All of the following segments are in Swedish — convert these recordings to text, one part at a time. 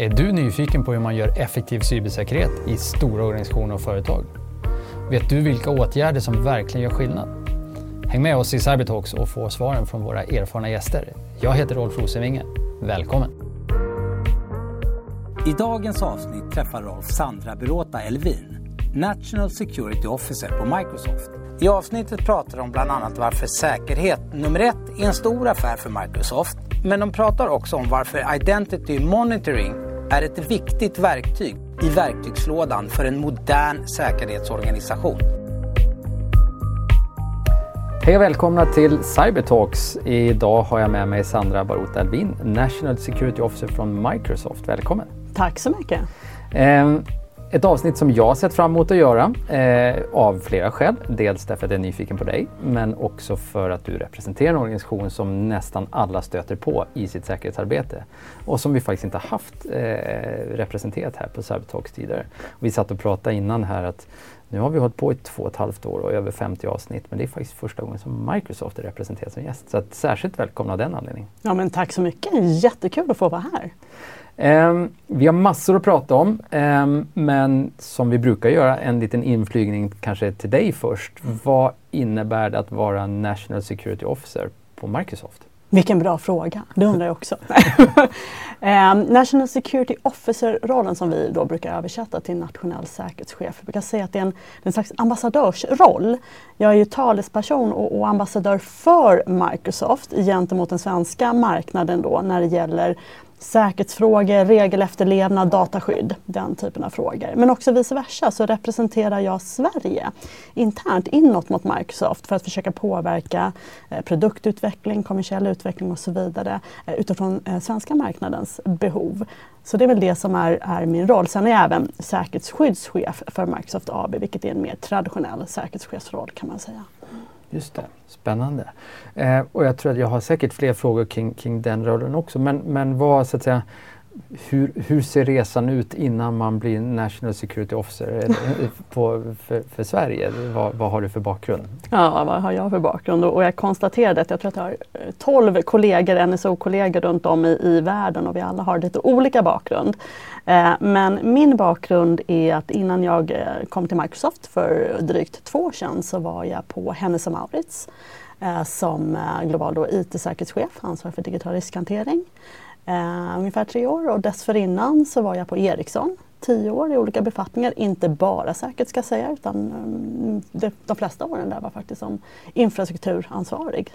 Är du nyfiken på hur man gör effektiv cybersäkerhet i stora organisationer och företag? Vet du vilka åtgärder som verkligen gör skillnad? Häng med oss i Cybertalks och få svaren från våra erfarna gäster. Jag heter Rolf Rosenvinge. Välkommen! I dagens avsnitt träffar Rolf Sandra Berota Elvin, National Security Officer på Microsoft. I avsnittet pratar de bland annat varför säkerhet nummer ett är en stor affär för Microsoft. Men de pratar också om varför Identity Monitoring är ett viktigt verktyg i verktygslådan för en modern säkerhetsorganisation. Hej och välkomna till Cybertalks. Idag har jag med mig Sandra Barota Elvin, National Security Officer från Microsoft. Välkommen! Tack så mycket! Ett avsnitt som jag sett fram emot att göra eh, av flera skäl. Dels därför att jag är nyfiken på dig, men också för att du representerar en organisation som nästan alla stöter på i sitt säkerhetsarbete och som vi faktiskt inte haft eh, representerat här på Cybertalks tidigare. Vi satt och pratade innan här att nu har vi hållit på i två och ett halvt år och över 50 avsnitt men det är faktiskt första gången som Microsoft är representerat som gäst. Så att särskilt välkomna av den anledningen. Ja men tack så mycket, jättekul att få vara här. Um, vi har massor att prata om, um, men som vi brukar göra, en liten inflygning kanske till dig först. Vad innebär det att vara National Security Officer på Microsoft? Vilken bra fråga, det undrar jag också. um, National Security Officer-rollen som vi då brukar översätta till nationell säkerhetschef. Vi brukar säga att det är en, en slags ambassadörsroll. Jag är ju talesperson och, och ambassadör för Microsoft gentemot den svenska marknaden då när det gäller säkerhetsfrågor, regelefterlevnad, dataskydd, den typen av frågor. Men också vice versa så representerar jag Sverige internt inåt mot Microsoft för att försöka påverka eh, produktutveckling, kommersiell utveckling och så vidare eh, utifrån eh, svenska marknadens behov. Så det är väl det som är, är min roll. Sen är jag även säkerhetsskyddschef för Microsoft AB vilket är en mer traditionell säkerhetschefsroll kan man säga. Just det, spännande. Eh, och jag tror att jag har säkert fler frågor kring, kring den rollen också. Men, men vad, så att säga, hur, hur ser resan ut innan man blir National Security Officer på, för, för Sverige? Vad, vad, har du för bakgrund? Ja, vad har jag för bakgrund? Och jag konstaterade att jag tror att jag har 12 kollegor, NSO-kollegor runt om i, i världen och vi alla har lite olika bakgrund. Eh, men min bakgrund är att innan jag eh, kom till Microsoft för drygt två år sedan så var jag på Hennes Mauritz eh, som eh, global IT-säkerhetschef, ansvarig för digital riskhantering. Eh, ungefär tre år och dessförinnan så var jag på Ericsson tio år i olika befattningar, inte bara säkerhet ska jag säga utan eh, de, de flesta åren där var faktiskt som infrastrukturansvarig.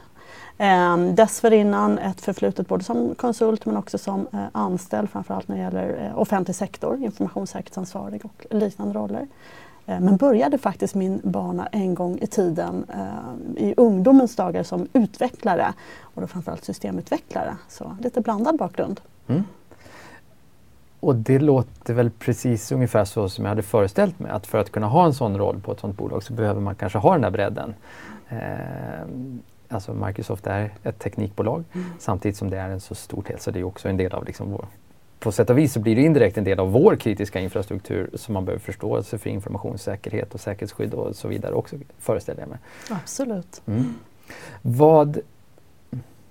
Eh, dessförinnan ett förflutet både som konsult men också som eh, anställd framförallt när det gäller eh, offentlig sektor, informationssäkerhetsansvarig och liknande roller. Eh, men började faktiskt min bana en gång i tiden eh, i ungdomens dagar som utvecklare och då framförallt systemutvecklare. Så lite blandad bakgrund. Mm. Och det låter väl precis ungefär så som jag hade föreställt mig att för att kunna ha en sån roll på ett sånt bolag så behöver man kanske ha den där bredden. Eh, alltså Microsoft är ett teknikbolag mm. samtidigt som det är en så stor del så det är också en del av liksom vår på sätt och vis så blir det indirekt en del av vår kritiska infrastruktur som man behöver förståelse för informationssäkerhet och säkerhetsskydd och så vidare också föreställer jag mig. Absolut. Mm. Vad,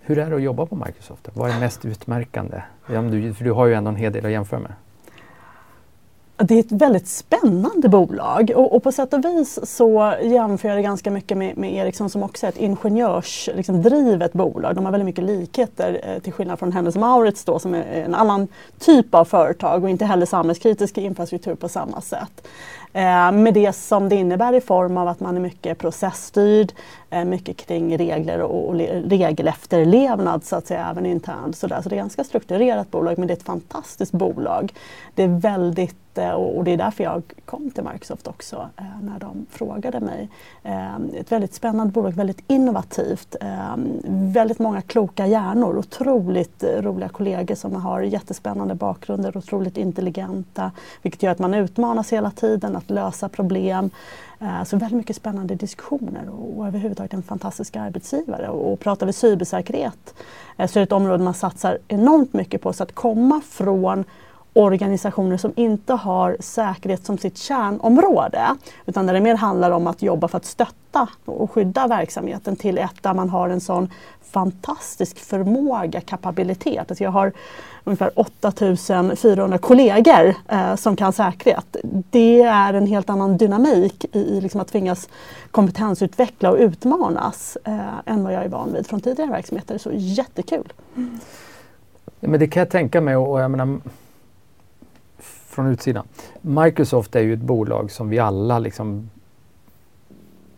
hur är det att jobba på Microsoft? Vad är mest utmärkande? Ja, du, för du har ju ändå en hel del att jämföra med. Det är ett väldigt spännande bolag och, och, på sätt och vis så jämför jag det ganska mycket med, med Ericsson som också är ett ingenjörsdrivet liksom, bolag. De har väldigt mycket likheter eh, till skillnad från Hennes Mauritz då som är en annan typ av företag och inte heller samhällskritisk infrastruktur på samma sätt. Eh, med det som det innebär i form av att man är mycket processstyrd, Eh, mycket kring regler och, och regelefterlevnad så att säga även internt. Så, där. så det är ett ganska strukturerat bolag men det är ett fantastiskt bolag. Det är väldigt eh, och det är därför jag kom till Microsoft också eh, när de frågade mig. Ett väldigt spännande bolag, väldigt innovativt. Väldigt många kloka hjärnor, otroligt roliga kollegor som har jättespännande bakgrunder, otroligt intelligenta. Vilket gör att man utmanas hela tiden att lösa problem. Eh, så väldigt mycket spännande diskussioner och överhuvudtaget en fantastisk arbetsgivare. Och pratar vi cybersäkerhet eh, så är det ett område man satsar enormt mycket på. Så att komma från organisationer som inte har säkerhet som sitt kärnområde utan där det mer handlar om att jobba för att stötta och skydda verksamheten till ett där man har en sån fantastisk förmåga, kapabilitet. Alltså jag har ungefär 8400 kollegor eh, som kan säkerhet. Det är en helt annan dynamik i, i liksom att tvingas kompetensutveckla och utmanas eh, än vad jag är van vid från tidigare verksamheter. Så jättekul! Mm. Men det kan jag tänka mig och jag menar, från utsidan. Microsoft är ju ett bolag som vi alla liksom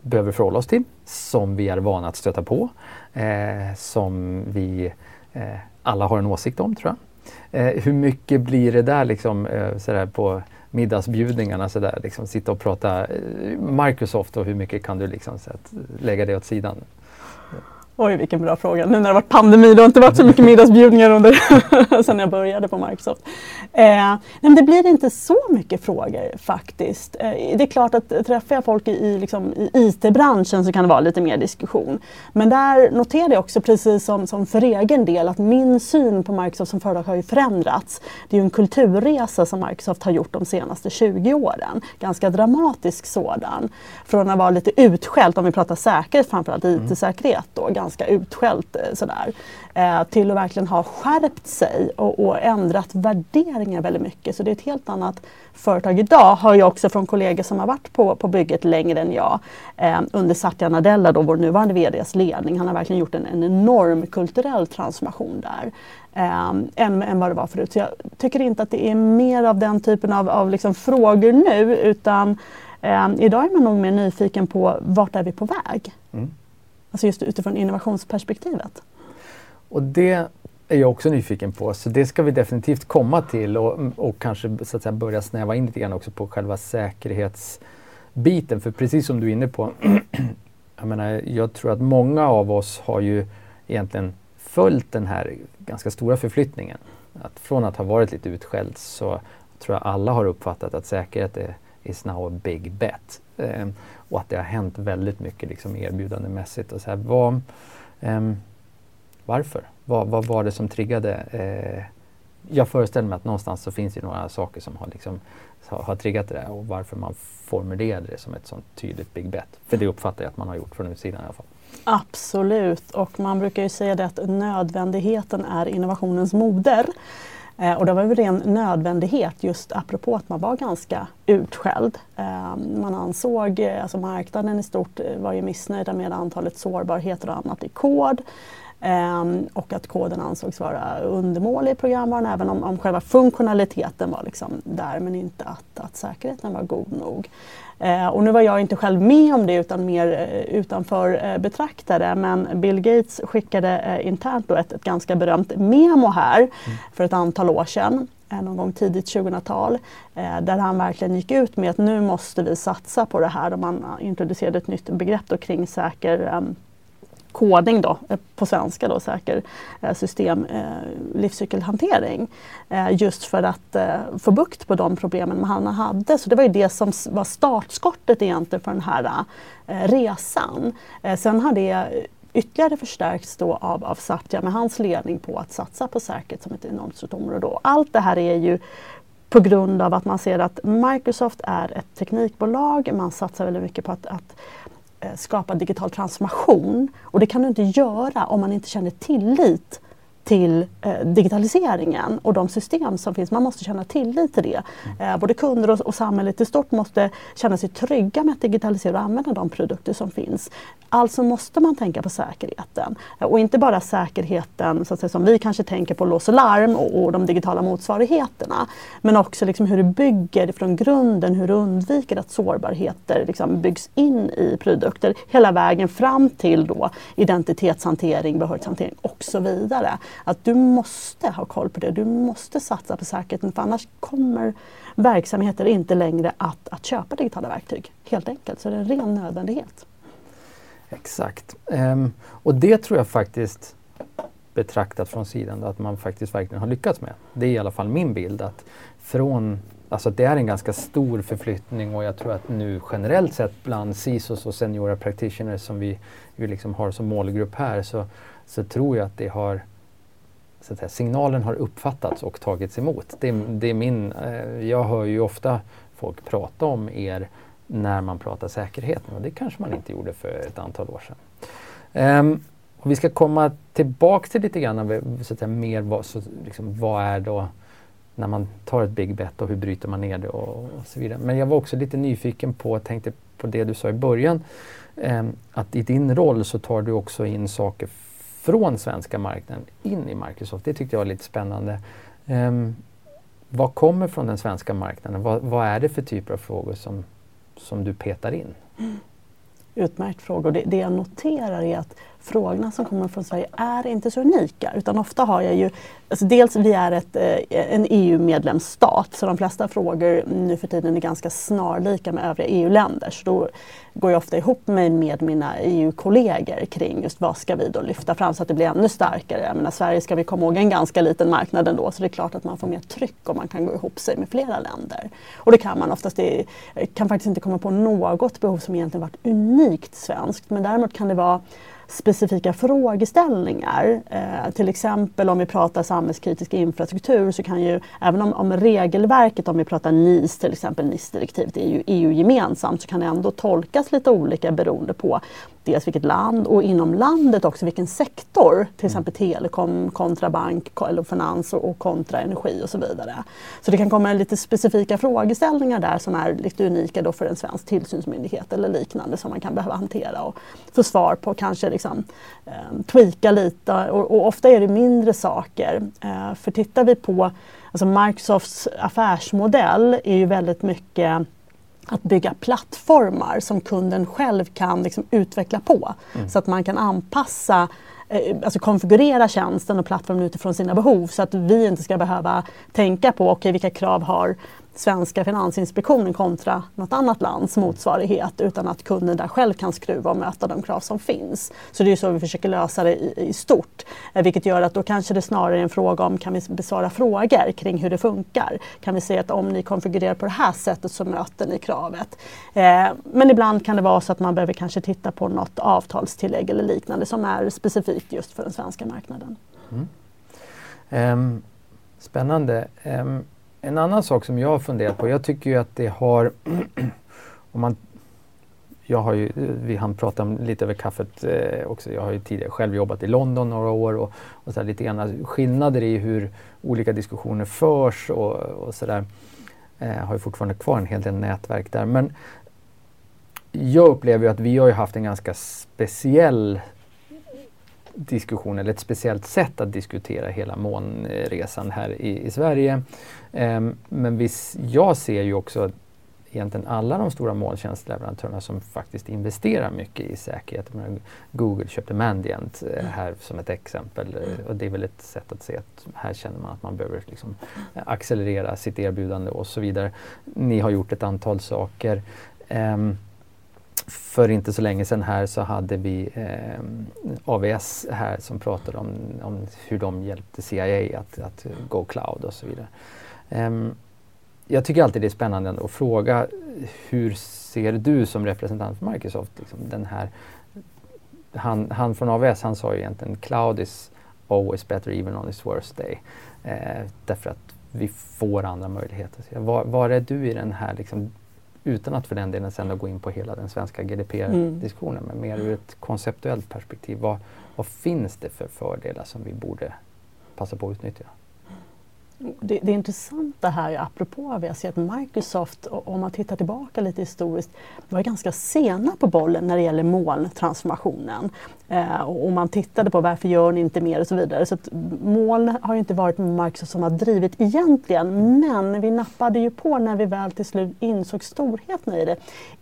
behöver förhålla oss till, som vi är vana att stöta på, eh, som vi eh, alla har en åsikt om tror jag. Eh, hur mycket blir det där liksom eh, sådär på middagsbjudningarna sådär, liksom sitta och prata eh, Microsoft och hur mycket kan du liksom så att, lägga det åt sidan? Oj, vilken bra fråga. Nu när det har varit pandemi, det har inte varit så mycket middagsbjudningar under sen jag började på Microsoft. Eh, men det blir inte så mycket frågor faktiskt. Eh, det är klart att träffar jag folk i, liksom, i IT-branschen så kan det vara lite mer diskussion. Men där noterar jag också, precis som, som för egen del, att min syn på Microsoft som företag har ju förändrats. Det är ju en kulturresa som Microsoft har gjort de senaste 20 åren. Ganska dramatisk sådan. Från att vara lite utskällt, om vi pratar säkerhet, framförallt IT-säkerhet då, ganska utskällt eh, sådär, eh, till att verkligen ha skärpt sig och, och, ändrat värderingar väldigt mycket. Så det är ett helt annat företag idag, har jag också från kollegor som har varit på, på bygget längre än jag, eh, under Satya Nadella, då, vår nuvarande VDs ledning. Han har verkligen gjort en, en enorm kulturell transformation där. Eh, än, än vad det var förut. Så jag tycker inte att det är mer av den typen av, av liksom frågor nu utan eh, idag är man nog mer nyfiken på vart är vi på väg? Mm. Alltså just utifrån innovationsperspektivet. Och det är jag också nyfiken på, så det ska vi definitivt komma till och, och kanske så att säga, börja snäva in lite grann också på själva säkerhetsbiten. För precis som du är inne på, jag, menar, jag tror att många av oss har ju egentligen följt den här ganska stora förflyttningen. Att från att ha varit lite utskälld så tror jag alla har uppfattat att säkerhet är is now a big bet. Eh, och att det har hänt väldigt mycket liksom erbjudandemässigt. Och så här, vad, eh, varför? Vad, vad, var det som triggade? Eh, jag föreställer mig att någonstans så finns det några saker som har, liksom, har, har triggat det där och varför man formulerade det som ett sånt tydligt big bet. För det uppfattar jag att man har gjort från utsidan i alla fall. Absolut, och man brukar ju säga det att nödvändigheten är innovationens moder. Eh, och det var en ren nödvändighet just apropå att man var ganska utskälld. Eh, man ansåg, eh, alltså marknaden i stort eh, var ju missnöjda med antalet sårbarheter och annat i kod. Um, och att koden ansågs vara undermålig i programvaran även om, om själva funktionaliteten var liksom där men inte att, att säkerheten var god nog. Uh, och nu var jag inte själv med om det utan mer uh, utanför uh, betraktare men Bill Gates skickade internt då ett, ett ganska berömt memo här mm. för ett antal år sedan någon gång tidigt 2000-tal där han verkligen gick ut med att nu måste vi satsa på det här och man introducerade ett nytt begrepp då kring säker kodning, koding då, eh, på svenska då, säker eh, system eh, livscykelhantering. Just för att få bukt på de problemen man hade. Så det var ju det som var startskottet egentligen för den här resan. Sen har det ytterligare förstärkts då av, av Satya med hans ledning på att satsa på säkerhet som ett enormt stort område. Allt det här är ju på grund av att man ser att Microsoft är ett teknikbolag. Man satsar väldigt mycket på att, att skapa digital transformation. Och det kan du inte göra om man inte känner tillit till eh, digitaliseringen och de system som finns. Man måste känna tillit till det. Mm. Eh, både kunder och, och, samhället i stort måste känna sig trygga med att digitalisera och använda de produkter som finns. Alltså måste man tänka på säkerheten. Eh, och inte bara säkerheten så att säga, som vi kanske tänker på lås och larm och, och de digitala motsvarigheterna. Men också liksom hur du bygger från grunden, hur du undviker att sårbarheter liksom byggs in i produkter hela vägen fram till då identitetshantering, behörighetshantering och så vidare. Att du måste ha koll på det, du måste satsa på säkerheten för annars kommer verksamheter inte längre att, att köpa digitala verktyg. Helt enkelt, så det är en ren nödvändighet. Exakt. Um, och det tror jag faktiskt betraktat från sidan att man faktiskt verkligen har lyckats med. Det är i alla fall min bild att från Alltså det är en ganska stor förflyttning och jag tror att nu generellt sett bland CISOs och seniora practitioners som vi, ju liksom har som målgrupp här så, så tror jag att det har så att säga, signalen har uppfattats och tagits emot. Det, det är min, eh, jag hör ju ofta folk prata om er när man pratar säkerhet och det kanske man inte gjorde för ett antal år sedan. Um, och vi ska komma tillbaka till lite grann så att säga, mer vad, så, liksom, vad är då när man tar ett big bet och hur bryter man ner det och, och så vidare. Men jag var också lite nyfiken på, tänkte på det du sa i början, um, att i din roll så tar du också in saker från svenska marknaden in i Microsoft. Det tyckte jag var lite spännande. Um, vad kommer från den svenska marknaden? Vad, vad, är det för typer av frågor som, som du petar in? Mm. Utmärkt fråga. Det, det jag noterar är att frågorna som kommer från Sverige är inte så unika utan ofta har jag ju, alltså dels vi är ett, eh, en EU-medlemsstat så de flesta frågor nu för tiden är ganska snarlika med övriga EU-länder så då går jag ofta ihop mig med mina EU-kollegor kring just vad ska vi då lyfta fram så att det blir ännu starkare. Jag menar, Sverige ska vi komma ihåg en ganska liten marknad ändå så det är klart att man får mer tryck om man kan gå ihop sig med flera länder. Och det kan man oftast, det kan faktiskt inte komma på något behov som egentligen varit unikt svenskt men däremot kan det vara specifika frågeställningar. Eh, till exempel om vi pratar samhällskritisk infrastruktur så kan ju, även om, om regelverket, om vi pratar NIS till exempel, NIS-direktivet är ju EU-gemensamt, så kan det ändå tolkas lite olika beroende på dels vilket land och inom landet också vilken sektor, till exempel telekom kontra bank eller finans och kontra energi och så vidare. Så det kan komma lite specifika frågeställningar där som är lite unika då för en svensk tillsynsmyndighet eller liknande som man kan behöva hantera och få svar på, kanske liksom, eh, tweaka lite och, och, ofta är det mindre saker. Eh, för tittar vi på alltså Microsofts affärsmodell är ju väldigt mycket att bygga plattformar som kunden själv kan liksom utveckla på. Mm. Så att man kan anpassa eh, alltså konfigurera tjänsten och plattformen utifrån sina behov så att vi inte ska behöva tänka på okay, vilka krav har svenska Finansinspektionen kontra något annat lands motsvarighet utan att kunden där själv kan skruva och möta de krav som finns. Så det är så vi försöker lösa det i, i stort. Eh, vilket gör att då kanske det snarare är en fråga om kan vi besvara frågor kring hur det funkar. Kan vi säga att om ni konfigurerar på det här sättet så möter ni kravet. Eh, men ibland kan det vara så att man behöver kanske titta på något avtalstillägg eller liknande som är specifikt just för den svenska marknaden. Mm. Um, spännande. Um, en annan sak som jag har funderat på, jag tycker ju att det har, om man jag har ju, vi hann prata om lite över kaffet eh, också. Jag har ju tidigare själv jobbat i London några år och, och så lite grann skillnader i hur olika diskussioner förs och, och sådär. Eh, har ju fortfarande kvar en hel del nätverk där. Men jag upplever ju att vi har ju haft en ganska speciell diskussion eller ett speciellt sätt att diskutera hela månresan här i, i Sverige. Um, men vis, jag ser ju också egentligen alla de stora molntjänstleverantörerna som faktiskt investerar mycket i säkerhet. Google köpte Mandiant eh, mm. här som ett exempel eh, och det är väl ett sätt att se att här känner man att man behöver liksom accelerera sitt erbjudande och så vidare. Ni har gjort ett antal saker. Um, för inte så länge sedan här så hade vi eh, AVS här som pratade om, om, hur de hjälpte CIA att, att gå cloud och så vidare. Um, jag tycker alltid det är spännande att fråga hur ser du som representant för Microsoft liksom, den här han, han från AVS han sa ju egentligen cloud is always better even on its worst day. Eh, därför att vi får andra möjligheter. Var, var är du i den här liksom, utan att för den delen sen gå in på hela den svenska GDPR-diskussionen, mm. men mer ur ett konceptuellt perspektiv. Vad, vad finns det för fördelar som vi borde passa på att utnyttja? Det, det intressanta här, apropå AVS, är att Microsoft, om man tittar tillbaka lite historiskt, var ganska sena på bollen när det gäller molntransformationen. Eh, och man tittade på varför gör ni inte mer och så vidare. Så moln har inte varit Microsoft som har drivit egentligen, men vi nappade ju på när vi väl till slut insåg storheten i det.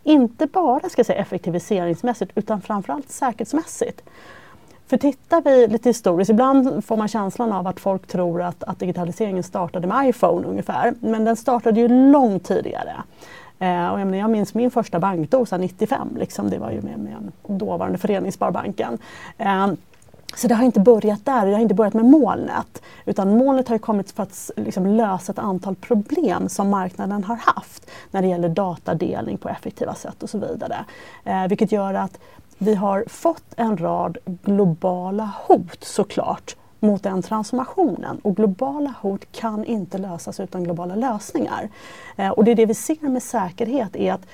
Inte bara ska säga, effektiviseringsmässigt utan framförallt säkerhetsmässigt. För tittar vi lite historiskt, ibland får man känslan av att folk tror att, att digitaliseringen startade med iPhone ungefär. Men den startade ju långt tidigare. Eh, och jag, menar, jag minns min första bankdosa 95, liksom, det var ju med, med dåvarande Föreningssparbanken. Eh, så det har inte börjat där, det har inte börjat med molnet. Utan molnet har kommit för att liksom, lösa ett antal problem som marknaden har haft när det gäller datadelning på effektiva sätt och så vidare. Eh, vilket gör att vi har fått en rad globala hot såklart mot den transformationen. Och globala hot kan inte lösas utan globala lösningar. Eh, och det är det vi ser med säkerhet är att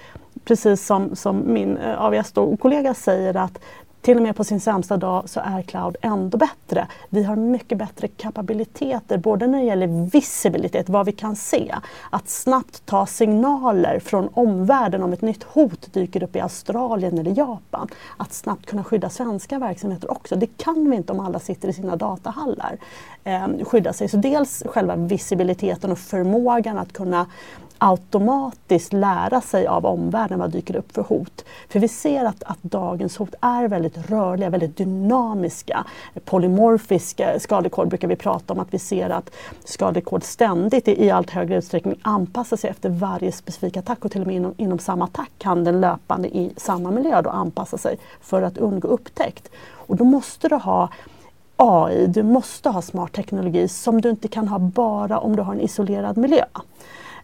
precis som, som min eh, AVS-kollega säger att till och med på sin sämsta dag så är cloud ändå bättre. Vi har mycket bättre kapabiliteter både när det gäller visibilitet, vad vi kan se, att snabbt ta signaler från omvärlden om ett nytt hot dyker upp i Australien eller Japan. Att snabbt kunna skydda svenska verksamheter också. Det kan vi inte om alla sitter i sina datahallar. Eh, skydda sig. Så dels själva visibiliteten och förmågan att kunna automatiskt lära sig av omvärlden vad dyker upp för hot. För vi ser att, att dagens hot är väldigt rörliga, väldigt dynamiska. Polymorfiska skadekod brukar vi prata om, att vi ser att skadekod ständigt i, i allt högre utsträckning anpassar sig efter varje specifik attack och till och med inom, inom samma attack kan den löpande i samma miljö då anpassa sig för att undgå upptäckt. Och då måste du ha AI, du måste ha smart teknologi som du inte kan ha bara om du har en isolerad miljö.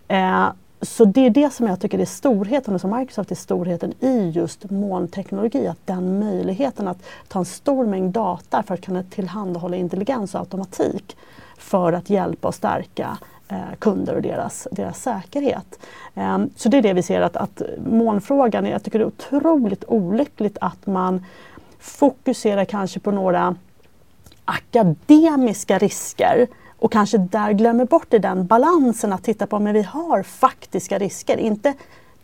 Eh, så det är det som jag tycker är storheten och som Microsoft är storheten i just molnteknologi. Att den möjligheten att ta en stor mängd data för att kunna tillhandahålla intelligens och automatik för att hjälpa och stärka eh, kunder och deras, deras säkerhet. Eh, så det är det vi ser att, att molnfrågan, jag tycker det är otroligt olyckligt att man fokuserar kanske på några akademiska risker och kanske där glömmer bort i den balansen att titta på om vi har faktiska risker, inte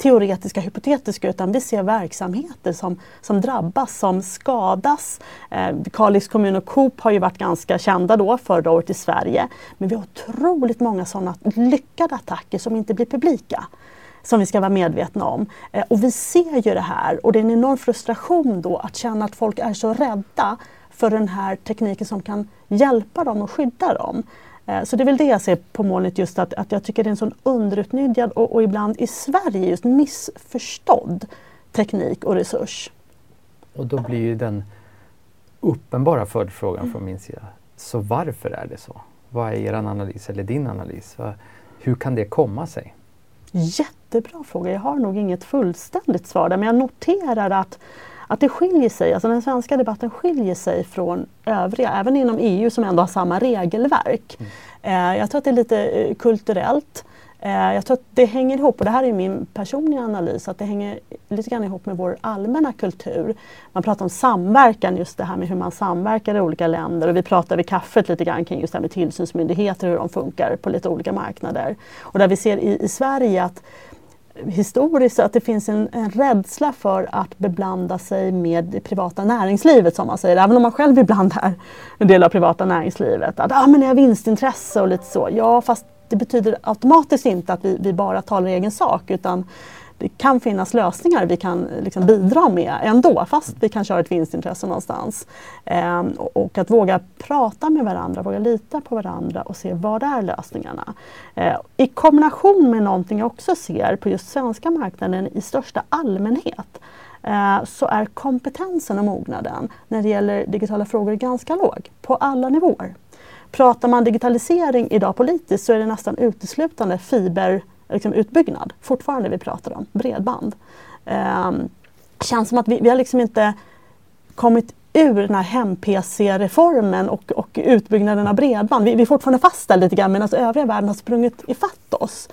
teoretiska, hypotetiska, utan vi ser verksamheter som, som drabbas, som skadas. Eh, Kalix kommun och Coop har ju varit ganska kända då förra året i Sverige. Men vi har otroligt många sådana lyckade attacker som inte blir publika som vi ska vara medvetna om. Eh, och vi ser ju det här och det är en enorm frustration då att känna att folk är så rädda för den här tekniken som kan hjälpa dem och skydda dem. Eh, så det är väl det jag ser på molnet just att, att jag tycker det är en sån underutnyttjad och, och ibland i Sverige just missförstådd teknik och resurs. Och då blir ju den uppenbara följdfrågan mm. från min sida. Så varför är det så? Vad är er analys eller din analys? Hur kan det komma sig? Jättebra fråga. Jag har nog inget fullständigt svar där men jag noterar att att det skiljer sig, alltså den svenska debatten skiljer sig från övriga, även inom EU som ändå har samma regelverk. Mm. Eh, jag tror att det är lite eh, kulturellt. Eh, jag tror att det hänger ihop, och det här är min personliga analys, att det hänger lite grann ihop med vår allmänna kultur. Man pratar om samverkan, just det här med hur man samverkar i olika länder och vi pratar vid kaffet lite grann kring just det här med tillsynsmyndigheter, hur de funkar på lite olika marknader. Och där vi ser i, i Sverige att historiskt att det finns en, en rädsla för att beblanda sig med det privata näringslivet som man säger, även om man själv ibland är en del av privata näringslivet. Att ah, men jag har vinstintresse och lite så. Ja, fast det betyder automatiskt inte att vi, vi bara talar egen sak utan det kan finnas lösningar vi kan liksom bidra med ändå fast vi kanske har ett vinstintresse någonstans. Eh, och att våga prata med varandra, våga lita på varandra och se vad är lösningarna. Eh, I kombination med någonting jag också ser på just svenska marknaden i största allmänhet eh, så är kompetensen och mognaden när det gäller digitala frågor ganska låg på alla nivåer. Pratar man digitalisering idag politiskt så är det nästan uteslutande fiber liksom, utbyggnad fortfarande vi pratar om, bredband. Eh, känns som att vi, vi har liksom inte kommit ur den här hem-PC-reformen och, och utbyggnaden av bredband. Vi, vi är fortfarande fast där lite grann medan övriga världen har sprungit ifatt oss.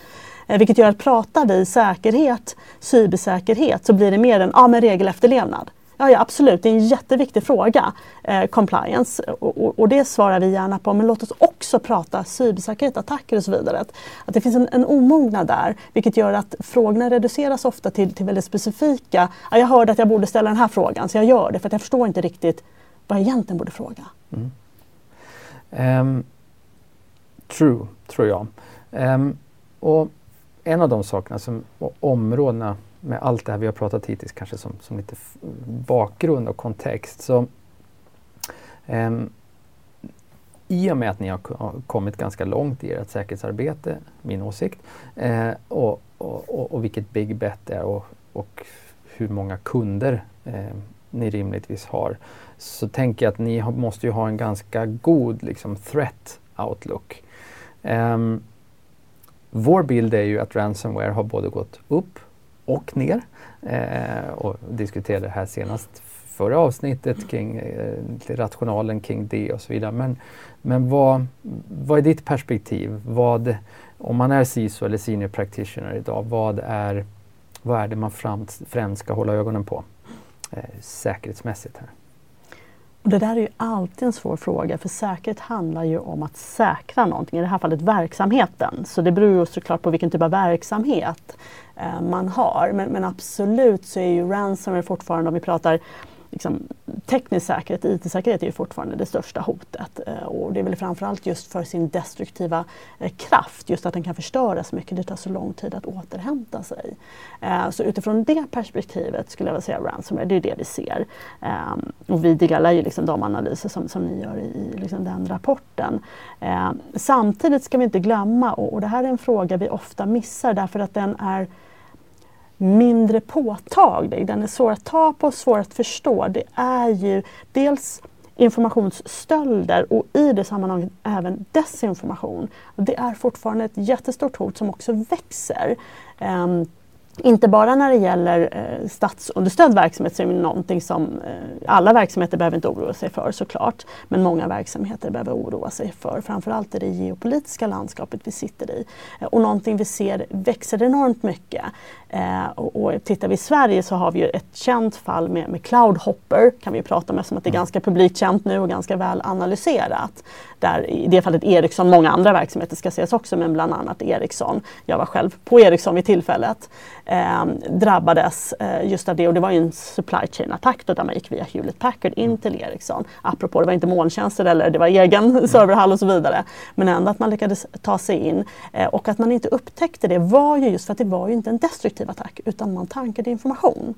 Eh, vilket gör att pratar vi säkerhet, cybersäkerhet så blir det mer en ja, men regelefterlevnad. Ja, ja, absolut, det är en jätteviktig fråga, eh, compliance, och, och, och, det svarar vi gärna på. Men låt oss också prata cybersäkerhet, attacker och så vidare. Att, att det finns en, en omognad där, vilket gör att frågorna reduceras ofta till, till väldigt specifika. Ja, jag hörde att jag borde ställa den här frågan, så jag gör det, för att jag förstår inte riktigt vad jag egentligen borde fråga. Mm. Um, true, tror jag. Um, och en av de sakerna som områdena med allt det här vi har pratat hittills kanske som, som lite bakgrund och kontext. Så, um, I och med att ni har kommit ganska långt i ert säkerhetsarbete, min åsikt, eh, och, och, och, vilket big bet det är och, och hur många kunder eh, ni rimligtvis har, så tänker jag att ni har, måste ju ha en ganska god liksom, threat outlook. Um, vår bild är ju att ransomware har både gått upp och ner. Eh, och diskuterade det här senast förra avsnittet kring eh, rationalen kring det och så vidare. Men, men vad, vad är ditt perspektiv? Vad, om man är CISO eller senior practitioner idag, vad är, vad är det man främst, främst ska hålla ögonen på eh, säkerhetsmässigt? här? Och det där är ju alltid en svår fråga för säkerhet handlar ju om att säkra någonting, i det här fallet verksamheten. Så det beror ju såklart på vilken typ av verksamhet eh, man har. Men, men, absolut så är ju ransomware fortfarande, om vi pratar liksom, teknisk säkerhet, IT-säkerhet är ju fortfarande det största hotet. Eh, och det är väl framförallt just för sin destruktiva eh, kraft, just att den kan förstöra så mycket. Det tar så lång tid att återhämta sig. Eh, så utifrån det perspektivet skulle jag vilja säga ransomware, det är det vi ser. Eh, och vi delar ju liksom de analyser som, som ni gör i liksom den rapporten. Eh, samtidigt ska vi inte glömma, och, och det här är en fråga vi ofta missar därför att den är mindre påtaglig. Den är svår att ta på och svår att förstå. Det är ju dels informationsstölder och i det sammanhanget även desinformation. Det är fortfarande ett jättestort hot som också växer. Um, inte bara när det gäller eh, statsunderstödd verksamhet så är det någonting som eh, alla verksamheter behöver inte oroa sig för såklart. Men många verksamheter behöver oroa sig för. Framförallt i det geopolitiska landskapet vi sitter i. Eh, och någonting vi ser växer enormt mycket. Eh, och, och tittar vi i Sverige så har vi ju ett känt fall med, med Cloudhopper kan vi prata om eftersom att det är mm. ganska publikt känt nu och ganska väl analyserat. Där i det fallet Ericsson, många andra verksamheter ska ses också men bland annat Ericsson. Jag var själv på Ericsson vid tillfället eh, drabbades eh, just av det och det var ju en supply chain-attack där man gick via Hewlett Packard in mm. till Ericsson. Apropå, det var inte molntjänster eller det var egen serverhall och så vidare. Men ändå att man lyckades ta sig in eh, och att man inte upptäckte det var ju just för att det var ju inte en destruktiv attack utan man tankade information.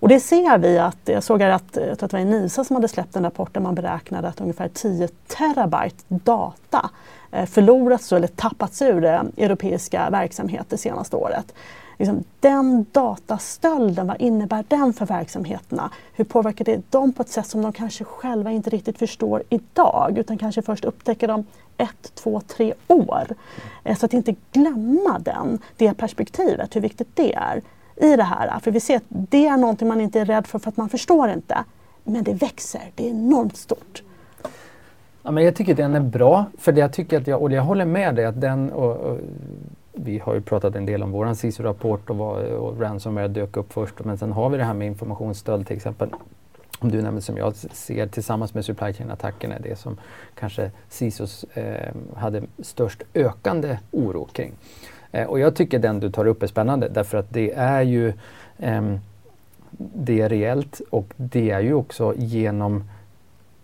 Och det ser vi att, jag såg att, jag tror att det var Enisa som hade släppt en rapport där man beräknade att ungefär 10 terabyte data eh, förlorats eller tappats ur eh, europeiska verksamheter det senaste året liksom, den datastölden, vad innebär den för verksamheterna? Hur påverkar det dem på ett sätt som de kanske själva inte riktigt förstår idag utan kanske först upptäcker dem ett, två, tre år. Eh, så att inte glömma den, det perspektivet, hur viktigt det är i det här. För vi ser att det är någonting man inte är rädd för för att man förstår inte. Men det växer, det är enormt stort. Ja, men jag tycker den är bra, för jag tycker att jag, och jag håller med dig att den och, och vi har ju pratat en del om vår CISO-rapport och, och ransomware dök upp först. Men sen har vi det här med informationsstöld till exempel. Om du nämner som jag ser tillsammans med supply chain-attackerna det som kanske CISOs eh, hade störst ökande oro kring. Eh, och jag tycker den du tar upp är spännande därför att det är ju eh, det är reellt och det är ju också genom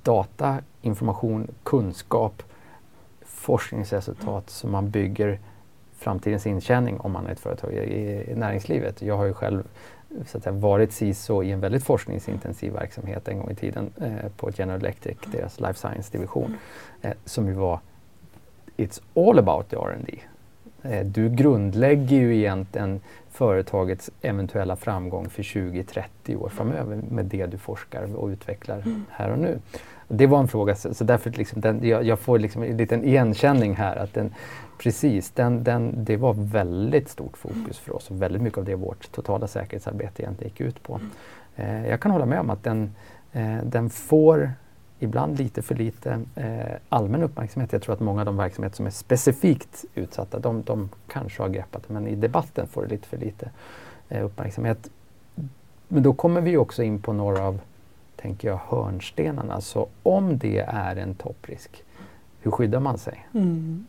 data, information, kunskap, forskningsresultat som man bygger framtidens intjäning om man är ett företag i, i näringslivet. Jag har ju själv så att säga, varit CISO i en väldigt forskningsintensiv verksamhet en gång i tiden eh, på General Electric, deras life science-division, eh, som ju var It's all about the R&D. Eh, du grundlägger ju egentligen företagets eventuella framgång för 20-30 år framöver med det du forskar och utvecklar mm. här och nu. Det var en fråga, så, så därför liksom den, jag, jag, får liksom en liten igenkänning här. Att den, precis, den, den, det var väldigt stort fokus för oss och väldigt mycket av det vårt totala säkerhetsarbete egentligen gick ut på. Eh, jag kan hålla med om att den, eh, den får ibland lite för lite eh, allmän uppmärksamhet. Jag tror att många av de verksamheter som är specifikt utsatta, de, de kanske har greppat det, men i debatten får det lite för lite eh, uppmärksamhet. Men då kommer vi också in på några av tänker jag, hörnstenarna. Så om det är en topprisk, hur skyddar man sig? Mm.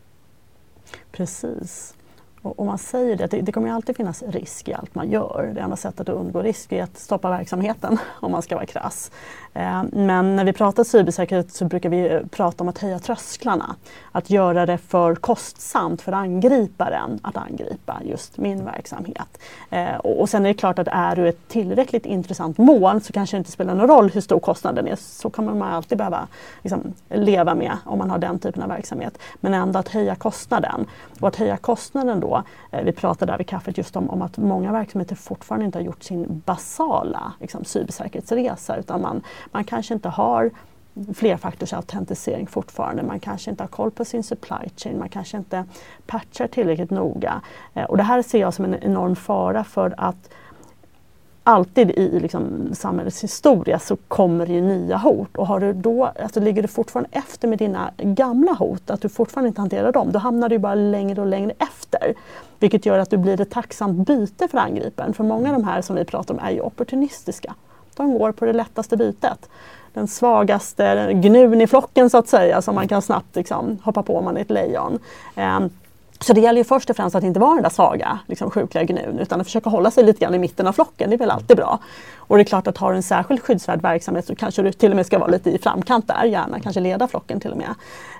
Precis. Och, man säger det, det, det kommer alltid finnas risk i allt man gör. Det enda sättet att undgå risk är att stoppa verksamheten om man ska vara krass. Eh, men när vi pratar cybersäkerhet så brukar vi prata om att höja trösklarna. Att göra det för kostsamt för angriparen att angripa just min verksamhet. Eh, och sen är det klart att är du ett tillräckligt intressant mål så kanske det inte spelar någon roll hur stor kostnaden är. Så kommer man alltid behöva liksom, leva med om man har den typen av verksamhet. Men ändå att höja kostnaden. Och att höja kostnaden då, eh, vi pratade där vid kaffet just om, om att många verksamheter fortfarande inte har gjort sin basala liksom, cybersäkerhetsresa utan man man kanske inte har flerfaktorsautentisering fortfarande. Man kanske inte har koll på sin supply chain, man kanske inte patchar tillräckligt noga. Eh, och det här ser jag som en enorm fara för att alltid i liksom, samhällets historia så kommer det ju nya hot. Och har du då, alltså, ligger du fortfarande efter med dina gamla hot, att du fortfarande inte hanterar dem, då hamnar du bara längre och längre efter. Vilket gör att du blir ett tacksamt byte för angriparen. För många av de här som vi pratar om är ju opportunistiska. De går på det lättaste bytet. Den svagaste gnun i flocken så att säga som man kan snabbt liksom, hoppa på om man är ett lejon. Um, så det gäller ju först och främst att inte vara den där svaga, liksom sjukliga gnun utan att försöka hålla sig lite grann i mitten av flocken. Det är väl alltid bra. Och det är klart att har du en särskilt skyddsvärd verksamhet så kanske du till och med ska vara lite i framkant där, gärna kanske leda flocken till och med.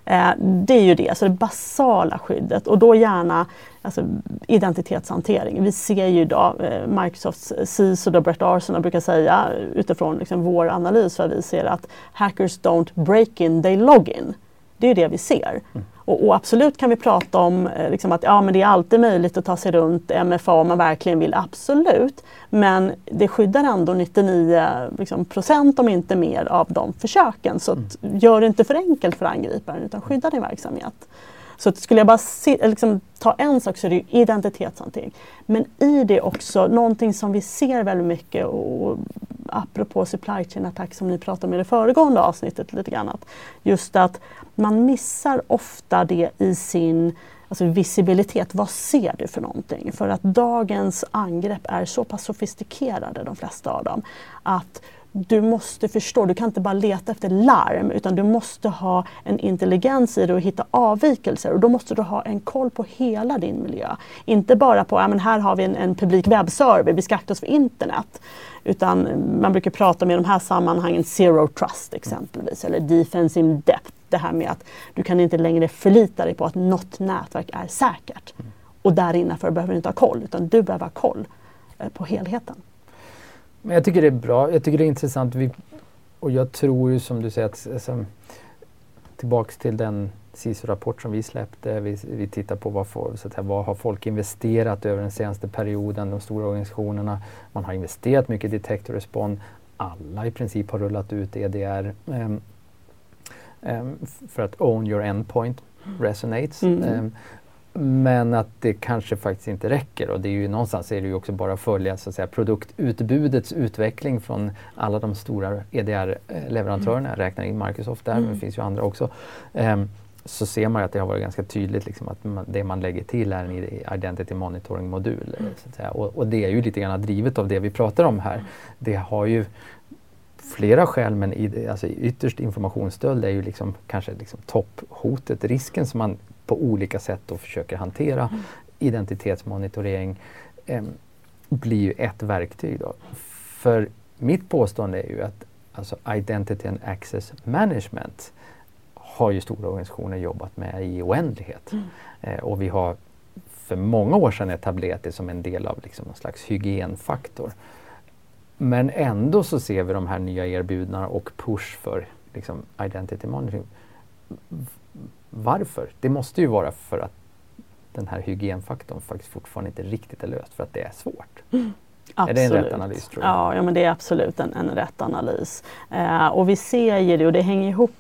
Eh, det är ju det, så det basala skyddet och då gärna alltså, identitetshantering. Vi ser ju idag, eh, Microsofts CISO och Brett Arsenault brukar säga utifrån liksom, vår analys vad vi ser att hackers don't break in, they log in. Det är det vi ser. Mm. Och, och, absolut kan vi prata om eh, liksom att ja, men det är alltid möjligt att ta sig runt MFA om man verkligen vill, absolut. Men det skyddar ändå 99 liksom, procent om inte mer av de försöken. Så mm. gör det inte för enkelt för angriparen utan skydda din verksamhet. Så att skulle jag bara se, liksom, ta en sak så är det identitetshantering. Men i det också någonting som vi ser väldigt mycket och apropå supply chain attack som ni pratade om i det föregående avsnittet lite grann. Att just att man missar ofta det i sin alltså visibilitet. Vad ser du för någonting? För att dagens angrepp är så pass sofistikerade, de flesta av dem, att du måste förstå, du kan inte bara leta efter larm utan du måste ha en intelligens i det och hitta avvikelser och då måste du ha en koll på hela din miljö. Inte bara på, ja men här har vi en, en publik webbserver, vi ska akta oss för internet. Utan man brukar prata om i de här sammanhangen zero trust exempelvis eller defense in depth. Det här med att du kan inte längre förlita dig på att något nätverk är säkert. Och där innanför behöver du inte ha koll utan du behöver ha koll eh, på helheten. Men jag tycker det är bra. Jag tycker det är intressant. Vi, och jag tror ju som du säger att alltså, tillbaks till den CISO-rapport som vi släppte. Vi, vi tittar på vad, for, så att säga, vad har folk investerat över den senaste perioden, de stora organisationerna. Man har investerat mycket i Detect och Respond. Alla i princip har rullat ut EDR um, um, ehm, för att own your endpoint resonates. Mm. Um, men att det kanske faktiskt inte räcker och det är ju någonstans är det ju också bara att följa så att säga, produktutbudets utveckling från alla de stora EDR-leverantörerna, mm. räknar in Microsoft där, mm. men det finns ju andra också. Um, så ser man att det har varit ganska tydligt liksom, att man, det man lägger till är en Identity Monitoring-modul. Mm. Och, och, det är ju lite grann drivet av det vi pratar om här. Det har ju flera skäl men i, alltså ytterst informationsstöld är ju liksom, kanske liksom topphotet, risken som man på olika sätt då försöker hantera. Mm. Identitetsmonitorering eh, blir ju ett verktyg. Då. För mitt påstående är ju att alltså Identity and Access Management har ju stora organisationer jobbat med i oändlighet. Mm. Eh, och vi har för många år sedan etablerat det som en del av liksom någon slags hygienfaktor. Men ändå så ser vi de här nya erbjudandena och push för liksom, identity monitoring. Varför? Det måste ju vara för att den här hygienfaktorn faktiskt fortfarande inte riktigt är löst för att det är svårt. Mm. Absolut. Är det en rätt analys? Tror du? Ja, ja men det är absolut en, en rätt analys. Eh, och vi ser ju det och det hänger ihop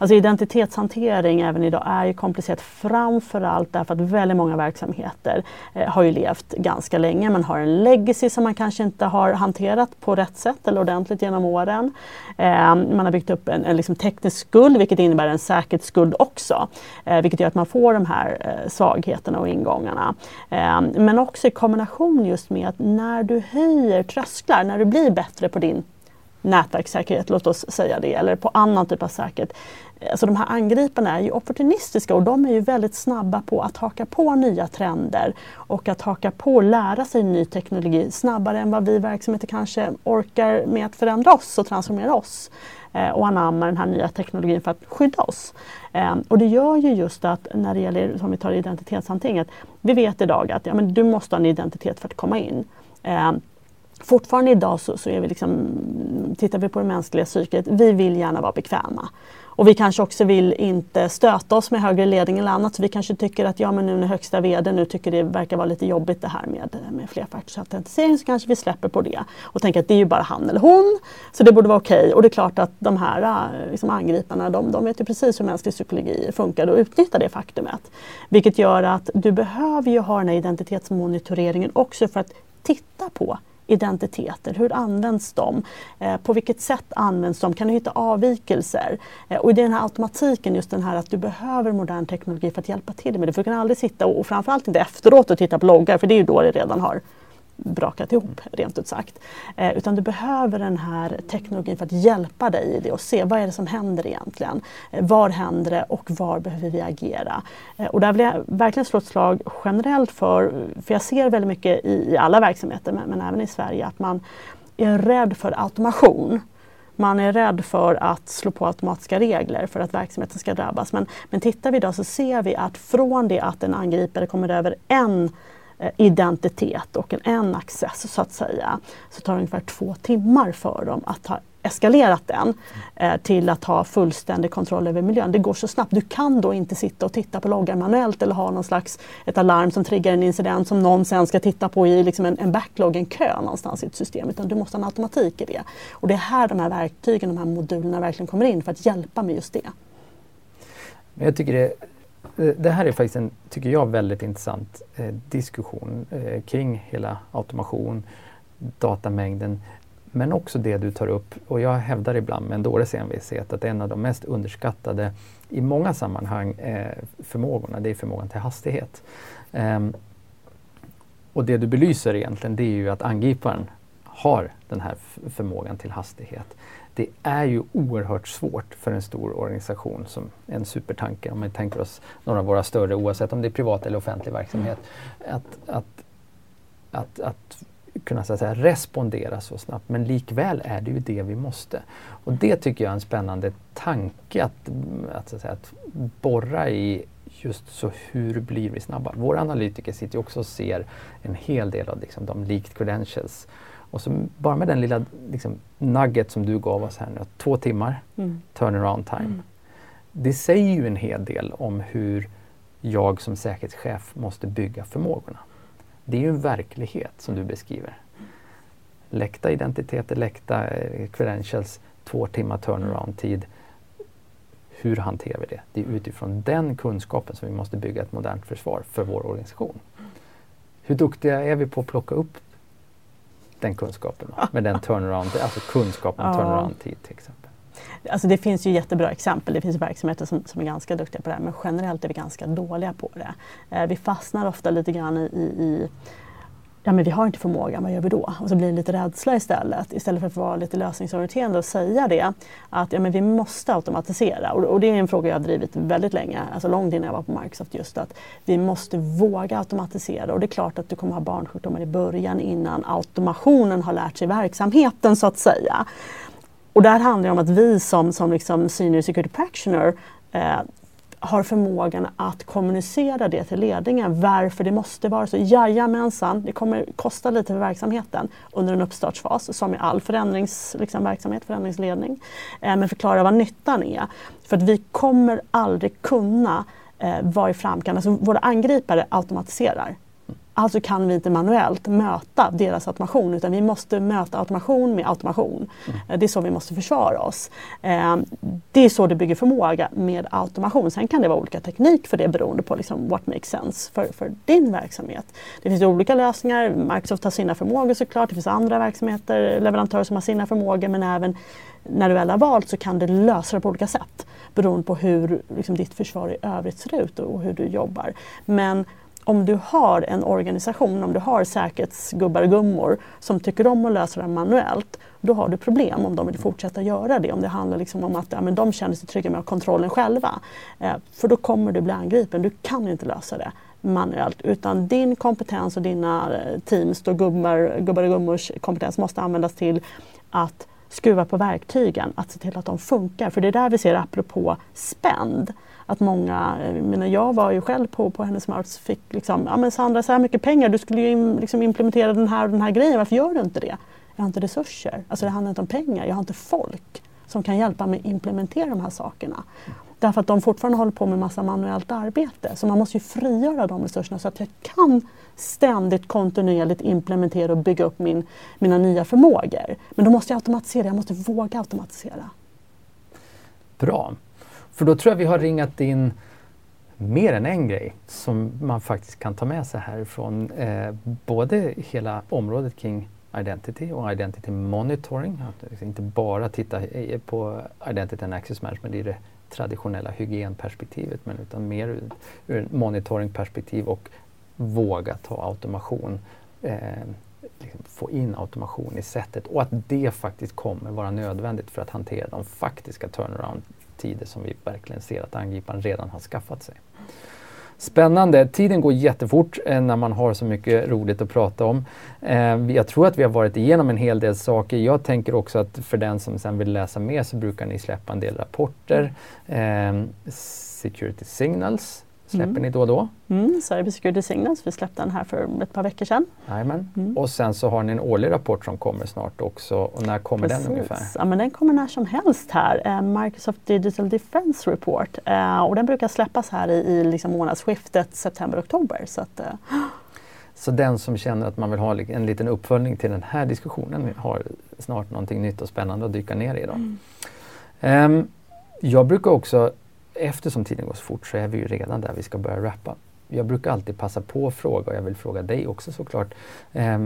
Alltså identitetshantering även idag är ju komplicerat framförallt därför att väldigt många verksamheter eh, har ju levt ganska länge. Man har en legacy som man kanske inte har hanterat på rätt sätt eller ordentligt genom åren. Eh, man har byggt upp en, en liksom teknisk skuld vilket innebär en säkerhetsskuld också. Eh, vilket gör att man får de här eh, svagheterna och ingångarna. Eh, men också i kombination just med att när du höjer trösklar, när du blir bättre på din nätverkssäkerhet, låt oss säga det, eller på annan typ av säkerhet. Alltså de här angriparna är ju opportunistiska och de är ju väldigt snabba på att haka på nya trender och att haka på och lära sig ny teknologi snabbare än vad vi verksamheter kanske orkar med att förändra oss och transformera oss eh, och anamma den här nya teknologin för att skydda oss. Eh, och det gör ju just att när det gäller, som vi tar identitetshantering, att vi vet idag att ja, men du måste ha en identitet för att komma in. Eh, fortfarande idag så, så är vi liksom, tittar vi på det mänskliga psyket, vi vill gärna vara bekväma. Och vi kanske också vill inte stöta oss med högre ledning eller annat. Så vi kanske tycker att ja men nu när högsta VD nu tycker det verkar vara lite jobbigt det här med, med flerfaktorsautentisering så kanske vi släpper på det och tänker att det är ju bara han eller hon. Så det borde vara okej. Okay. Och det är klart att de här äh, liksom, angriparna de, de vet ju precis hur mänsklig psykologi funkar och utnyttjar det faktumet. Vilket gör att du behöver ju ha den här identitetsmonitoreringen också för att titta på identiteter. Hur används de? Eh, på vilket sätt används de? Kan du hitta avvikelser? Eh, och är den här automatiken, just den här att du behöver modern teknologi för att hjälpa till med det. För du kan aldrig sitta och, och framförallt inte efteråt och titta på loggar för det är ju då det redan har brakat ihop rent ut sagt. Eh, utan du behöver den här teknologin för att hjälpa dig i det och se vad är det som händer egentligen. Eh, var händer det och var behöver vi agera? Eh, och där vill jag verkligen slå ett slag generellt för, för jag ser väldigt mycket i, i alla verksamheter men, men även i Sverige att man är rädd för automation. Man är rädd för att slå på automatiska regler för att verksamheten ska drabbas. Men, men tittar vi idag så ser vi att från det att en angripare kommer över en Eh, identitet och en, en access så att säga, så tar det ungefär två timmar för dem att ha eskalerat den eh, till att ha fullständig kontroll över miljön. Det går så snabbt. Du kan då inte sitta och titta på loggar manuellt eller ha någon slags ett alarm som triggar en incident som någon sen ska titta på i liksom en, en backlog, en kö någonstans i ett system. Utan du måste ha en automatik i det. Och det är här de här verktygen, de här modulerna verkligen kommer in för att hjälpa med just det. Men jag tycker det Eh, det här är faktiskt en, tycker jag, väldigt intressant eh, diskussion eh, kring hela automation, datamängden, men också det du tar upp. Och jag hävdar ibland med en dåres envishet att en av de mest underskattade i många sammanhang eh, förmågorna, det är förmågan till hastighet. Ehm, och det du belyser egentligen, det är ju att angriparen har den här förmågan till hastighet det är ju oerhört svårt för en stor organisation som en supertanker, om vi tänker oss några av våra större, oavsett om det är privat eller offentlig verksamhet, att, att, att, att kunna så säga, respondera så snabbt. Men likväl är det ju det vi måste. Och det tycker jag är en spännande tanke att, att, så att, säga, att borra i just så hur blir vi snabba? Våra analytiker sitter ju också och ser en hel del av liksom, de leaked credentials och så bara med den lilla liksom, nugget som du gav oss här nu, två timmar mm. turnaround time. Mm. Det säger ju en hel del om hur jag som säkerhetschef måste bygga förmågorna. Det är ju en verklighet som du beskriver. Läckta identiteter, läckta eh, credentials, två timmar turnaround-tid. Hur hanterar vi det? Det är utifrån den kunskapen som vi måste bygga ett modernt försvar för vår organisation. Hur duktiga är vi på att plocka upp den kunskapen med den turnaround, alltså kunskapen om turnaround-tid till exempel? Alltså det finns ju jättebra exempel. Det finns verksamheter som, som, är ganska duktiga på det här men generellt är vi ganska dåliga på det. Eh, vi fastnar ofta lite grann i, i ja men vi har inte förmågan, vad gör vi då? Och så blir det lite rädsla istället. Istället för att vara lite lösningsorienterande och säga det. Att ja, men vi måste automatisera. Och, och, det är en fråga jag har drivit väldigt länge, alltså långt innan jag var på Microsoft. Just att vi måste våga automatisera. Och det är klart att du kommer ha barnsjukdomar i början innan automationen har lärt sig verksamheten så att säga. Och där handlar det om att vi som, som liksom senior security practitioner eh, har förmågan att kommunicera det till ledningen, varför det måste vara så. Jajamensan, det kommer kosta lite för verksamheten under en uppstartsfas, som i all förändringsverksamhet, liksom, förändringsledning. Eh, men förklara vad nyttan är. För att vi kommer aldrig kunna eh, vara i framkant. Alltså, våra angripare automatiserar. Alltså kan vi inte manuellt möta deras automation utan vi måste möta automation med automation. Mm. Det är så vi måste försvara oss. Eh, det är så du bygger förmåga med automation. Sen kan det vara olika teknik för det beroende på liksom what makes sense för, för din verksamhet. Det finns olika lösningar. Microsoft har sina förmågor såklart. Det finns andra verksamheter, leverantörer som har sina förmågor men även när du väl har valt så kan du lösa det på olika sätt beroende på hur liksom, ditt försvar i övrigt ser ut och hur du jobbar. Men om du har en organisation, om du har säkerhetsgubbar och gummor som tycker om att lösa det manuellt, då har du problem om de vill fortsätta göra det. Om det handlar liksom om att ja, men de känner sig trygga med att ha kontrollen själva. Eh, för då kommer du bli angripen. Du kan inte lösa det manuellt utan din kompetens och dina eh, teams, och gubbar, gubbar och gummors kompetens måste användas till att skruva på verktygen, att se till att de funkar. För det är där vi ser apropå spänd att många, eh, menar jag var ju själv på, på hennes Marts fick liksom, ja men Sandra så här mycket pengar, du skulle ju in, liksom implementera den här och den här grejen, varför gör du inte det? Jag har inte resurser, alltså det handlar inte om pengar, jag har inte folk som kan hjälpa mig implementera de här sakerna. Därför att de fortfarande håller på med massa manuellt arbete. Så man måste ju frigöra de resurserna så att jag kan ständigt kontinuerligt implementera och bygga upp min, mina nya förmågor. Men då måste jag automatisera, jag måste våga automatisera. Bra. För då tror jag vi har ringat in mer än en grej som man faktiskt kan ta med sig härifrån. Eh, både hela området kring identity och identity monitoring. Att inte bara titta på identity and access management i det traditionella hygienperspektivet men utan mer ur, ur monitoringperspektiv och våga ta automation. Eh, liksom få in automation i sättet och att det faktiskt kommer vara nödvändigt för att hantera de faktiska turnaround tider som vi verkligen ser att angriparen redan har skaffat sig. Spännande. Tiden går jättefort eh, när man har så mycket roligt att prata om. Eh, jag tror att vi har varit igenom en hel del saker. Jag tänker också att för den som sen vill läsa mer så brukar ni släppa en del rapporter. Eh, Security Signals släpper mm. ni då och då. Mm, Cyber Security Signals, vi släppte den här för ett par veckor sedan. Mm. Och sen så har ni en årlig rapport som kommer snart också. Och när kommer Precis. den ungefär? Ja, men den kommer när som helst här. Eh, Microsoft Digital Defense Report. Eh, och den brukar släppas här i, i liksom månadsskiftet september-oktober. Så, att, eh. så den som känner att man vill ha en liten uppföljning till den här diskussionen har snart någonting nytt och spännande att dyka ner i. Då. Um, jag brukar också eftersom tiden går så fort så är vi ju redan där vi ska börja rappa. Jag brukar alltid passa på att fråga, och jag vill fråga dig också såklart, eh,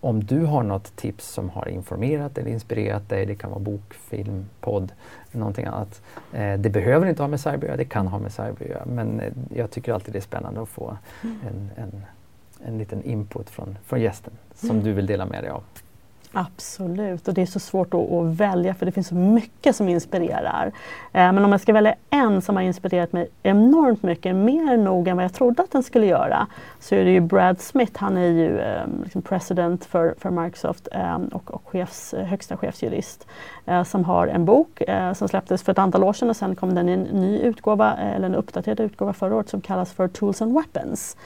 om du har något tips som har informerat eller inspirerat dig, det kan vara bok, film, podd, någonting annat. Eh, det behöver inte ha med cyber att göra, det kan ha med cyber att göra, men eh, jag tycker alltid det är spännande att få mm. en, en, en liten input från, från gästen som mm. du vill dela med dig av. Absolut, och det är så svårt att, att, välja för det finns så mycket som inspirerar. Eh, men om jag ska välja en som har inspirerat mig enormt mycket, mer nog än vad jag trodde att den skulle göra, så är det ju Brad Smith. Han är ju eh, liksom president för, för Microsoft eh, och, och chefs, högsta chefsjurist eh, som har en bok eh, som släpptes för ett antal år sedan och sen kom den i en ny utgåva, eh, eller en uppdaterad utgåva förra året som kallas för Tools and Weapons.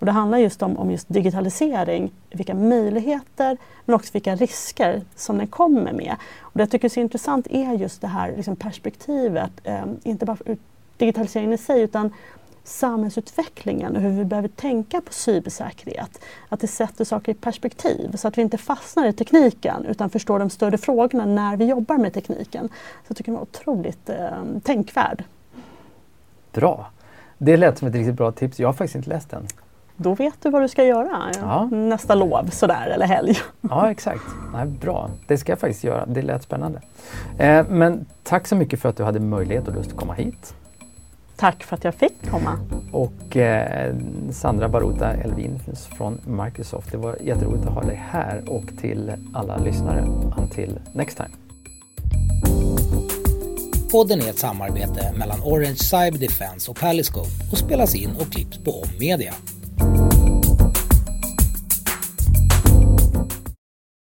Och det handlar just om, om just digitalisering, vilka möjligheter men också vilka risker som den kommer med. Och det jag tycker är så intressant är just det här liksom perspektivet, eh, inte bara för digitaliseringen i sig utan samhällsutvecklingen och hur vi behöver tänka på cybersäkerhet. Att det sätter saker i perspektiv så att vi inte fastnar i tekniken utan förstår de större frågorna när vi jobbar med tekniken. Så jag tycker den var otroligt eh, tänkvärd. Bra! Det lät som ett riktigt bra tips. Jag har faktiskt inte läst den då vet du vad du ska göra ja. nästa lov sådär eller helg. Ja exakt, Nej, bra. Det ska jag faktiskt göra. Det lät spännande. Eh, men tack så mycket för att du hade möjlighet och lust att komma hit. Tack för att jag fick komma. Och eh, Sandra Baruta Elvin från Microsoft. Det var jätteroligt att ha dig här och till alla lyssnare. Until next time. Podden är ett samarbete mellan Orange Cyber Defense och Paliscope och spelas in och klipps på Om Media.